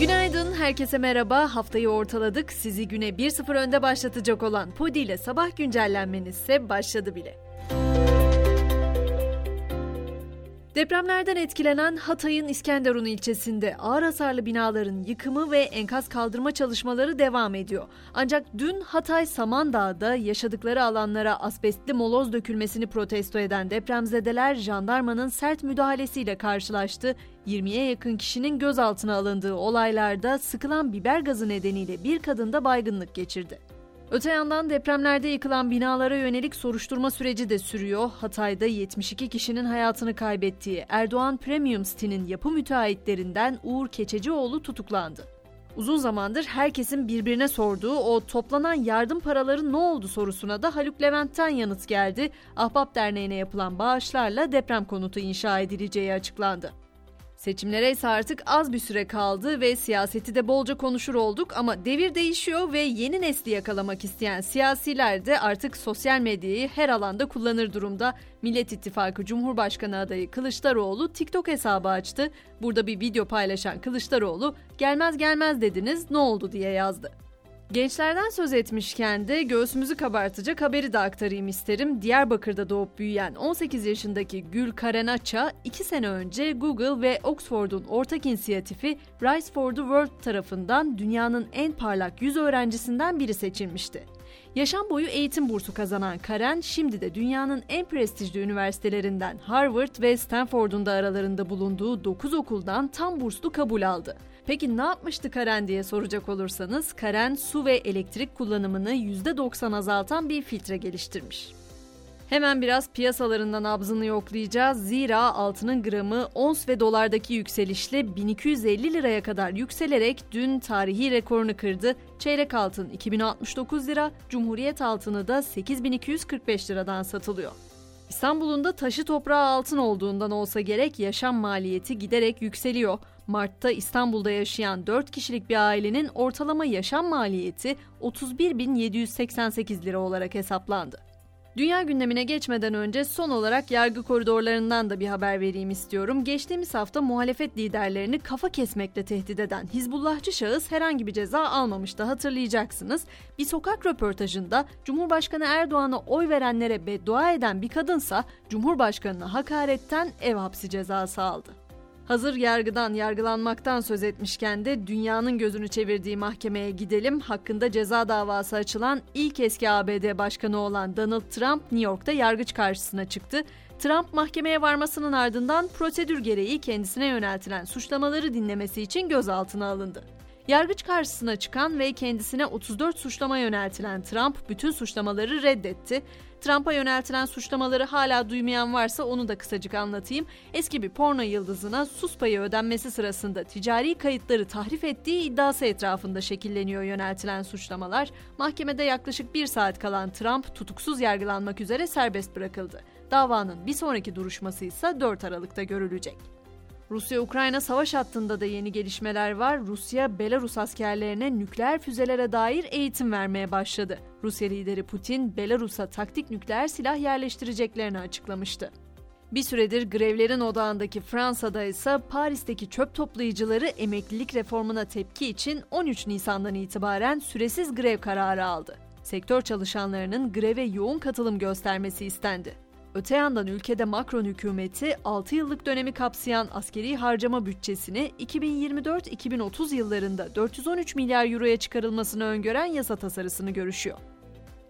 Günaydın, herkese merhaba. Haftayı ortaladık. Sizi güne 1-0 önde başlatacak olan Podi ile sabah güncellenmeniz ise başladı bile. Depremlerden etkilenen Hatay'ın İskenderun ilçesinde ağır hasarlı binaların yıkımı ve enkaz kaldırma çalışmaları devam ediyor. Ancak dün Hatay Samandağ'da yaşadıkları alanlara asbestli moloz dökülmesini protesto eden depremzedeler jandarmanın sert müdahalesiyle karşılaştı. 20'ye yakın kişinin gözaltına alındığı olaylarda sıkılan biber gazı nedeniyle bir kadın da baygınlık geçirdi. Öte yandan depremlerde yıkılan binalara yönelik soruşturma süreci de sürüyor. Hatay'da 72 kişinin hayatını kaybettiği Erdoğan Premium City'nin yapı müteahhitlerinden Uğur Keçecioğlu tutuklandı. Uzun zamandır herkesin birbirine sorduğu o toplanan yardım paraları ne oldu sorusuna da Haluk Levent'ten yanıt geldi. Ahbap Derneği'ne yapılan bağışlarla deprem konutu inşa edileceği açıklandı. Seçimlere ise artık az bir süre kaldı ve siyaseti de bolca konuşur olduk ama devir değişiyor ve yeni nesli yakalamak isteyen siyasiler de artık sosyal medyayı her alanda kullanır durumda. Millet İttifakı Cumhurbaşkanı adayı Kılıçdaroğlu TikTok hesabı açtı. Burada bir video paylaşan Kılıçdaroğlu gelmez gelmez dediniz ne oldu diye yazdı. Gençlerden söz etmişken de göğsümüzü kabartacak haberi de aktarayım isterim. Diyarbakır'da doğup büyüyen 18 yaşındaki Gül Karenaça 2 sene önce Google ve Oxford'un ortak inisiyatifi Rise for the World tarafından dünyanın en parlak 100 öğrencisinden biri seçilmişti. Yaşam boyu eğitim bursu kazanan Karen şimdi de dünyanın en prestijli üniversitelerinden Harvard ve Stanford'un da aralarında bulunduğu 9 okuldan tam burslu kabul aldı. Peki ne yapmıştı Karen diye soracak olursanız Karen su ve elektrik kullanımını %90 azaltan bir filtre geliştirmiş. Hemen biraz piyasalarından nabzını yoklayacağız. Zira altının gramı ons ve dolardaki yükselişle 1250 liraya kadar yükselerek dün tarihi rekorunu kırdı. Çeyrek altın 2069 lira, Cumhuriyet altını da 8245 liradan satılıyor. İstanbul'un da taşı toprağı altın olduğundan olsa gerek yaşam maliyeti giderek yükseliyor. Mart'ta İstanbul'da yaşayan 4 kişilik bir ailenin ortalama yaşam maliyeti 31.788 lira olarak hesaplandı. Dünya gündemine geçmeden önce son olarak yargı koridorlarından da bir haber vereyim istiyorum. Geçtiğimiz hafta muhalefet liderlerini kafa kesmekle tehdit eden Hizbullahçı şahıs herhangi bir ceza almamıştı hatırlayacaksınız. Bir sokak röportajında Cumhurbaşkanı Erdoğan'a oy verenlere beddua eden bir kadınsa Cumhurbaşkanına hakaretten ev hapsi cezası aldı. Hazır yargıdan, yargılanmaktan söz etmişken de dünyanın gözünü çevirdiği mahkemeye gidelim. Hakkında ceza davası açılan ilk eski ABD başkanı olan Donald Trump New York'ta yargıç karşısına çıktı. Trump mahkemeye varmasının ardından prosedür gereği kendisine yöneltilen suçlamaları dinlemesi için gözaltına alındı. Yargıç karşısına çıkan ve kendisine 34 suçlama yöneltilen Trump bütün suçlamaları reddetti. Trump'a yöneltilen suçlamaları hala duymayan varsa onu da kısacık anlatayım. Eski bir porno yıldızına sus payı ödenmesi sırasında ticari kayıtları tahrif ettiği iddiası etrafında şekilleniyor yöneltilen suçlamalar. Mahkemede yaklaşık bir saat kalan Trump tutuksuz yargılanmak üzere serbest bırakıldı. Davanın bir sonraki duruşması ise 4 Aralık'ta görülecek. Rusya-Ukrayna savaş hattında da yeni gelişmeler var. Rusya, Belarus askerlerine nükleer füzelere dair eğitim vermeye başladı. Rusya lideri Putin, Belarus'a taktik nükleer silah yerleştireceklerini açıklamıştı. Bir süredir grevlerin odağındaki Fransa'da ise Paris'teki çöp toplayıcıları emeklilik reformuna tepki için 13 Nisan'dan itibaren süresiz grev kararı aldı. Sektör çalışanlarının greve yoğun katılım göstermesi istendi. Öte yandan ülkede Macron hükümeti 6 yıllık dönemi kapsayan askeri harcama bütçesini 2024-2030 yıllarında 413 milyar euroya çıkarılmasını öngören yasa tasarısını görüşüyor.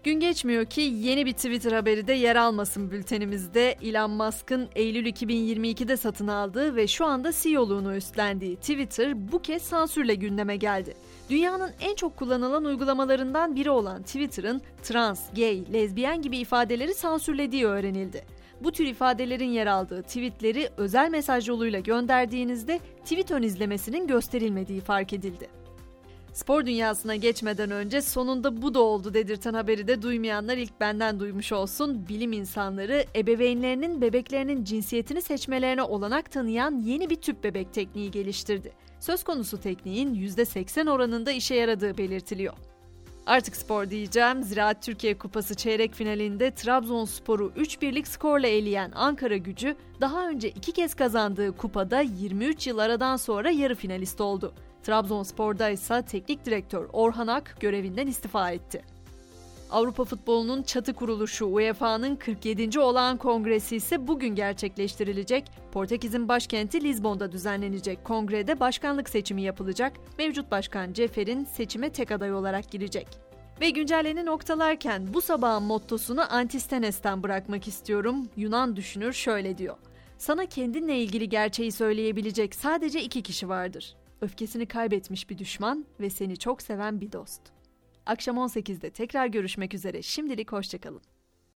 Gün geçmiyor ki yeni bir Twitter haberi de yer almasın bültenimizde. Elon Musk'ın Eylül 2022'de satın aldığı ve şu anda CEO'luğunu üstlendiği Twitter bu kez sansürle gündeme geldi. Dünyanın en çok kullanılan uygulamalarından biri olan Twitter'ın trans, gay, lezbiyen gibi ifadeleri sansürlediği öğrenildi. Bu tür ifadelerin yer aldığı tweetleri özel mesaj yoluyla gönderdiğinizde tweet ön izlemesinin gösterilmediği fark edildi. Spor dünyasına geçmeden önce sonunda bu da oldu dedirten haberi de duymayanlar ilk benden duymuş olsun. Bilim insanları ebeveynlerinin bebeklerinin cinsiyetini seçmelerine olanak tanıyan yeni bir tüp bebek tekniği geliştirdi. Söz konusu tekniğin %80 oranında işe yaradığı belirtiliyor. Artık spor diyeceğim. Ziraat Türkiye Kupası çeyrek finalinde Trabzonspor'u 3-1'lik skorla eleyen Ankara gücü daha önce iki kez kazandığı kupada 23 yıl aradan sonra yarı finalist oldu. Trabzonspor'da ise teknik direktör Orhan Ak görevinden istifa etti. Avrupa futbolunun çatı kuruluşu UEFA'nın 47. olağan kongresi ise bugün gerçekleştirilecek. Portekiz'in başkenti Lizbon'da düzenlenecek kongrede başkanlık seçimi yapılacak. Mevcut başkan Cefer'in seçime tek aday olarak girecek. Ve güncelleni noktalarken bu sabahın mottosunu Antistenes'ten bırakmak istiyorum. Yunan düşünür şöyle diyor. Sana kendinle ilgili gerçeği söyleyebilecek sadece iki kişi vardır. Öfkesini kaybetmiş bir düşman ve seni çok seven bir dost. Akşam 18'de tekrar görüşmek üzere. Şimdilik hoşçakalın.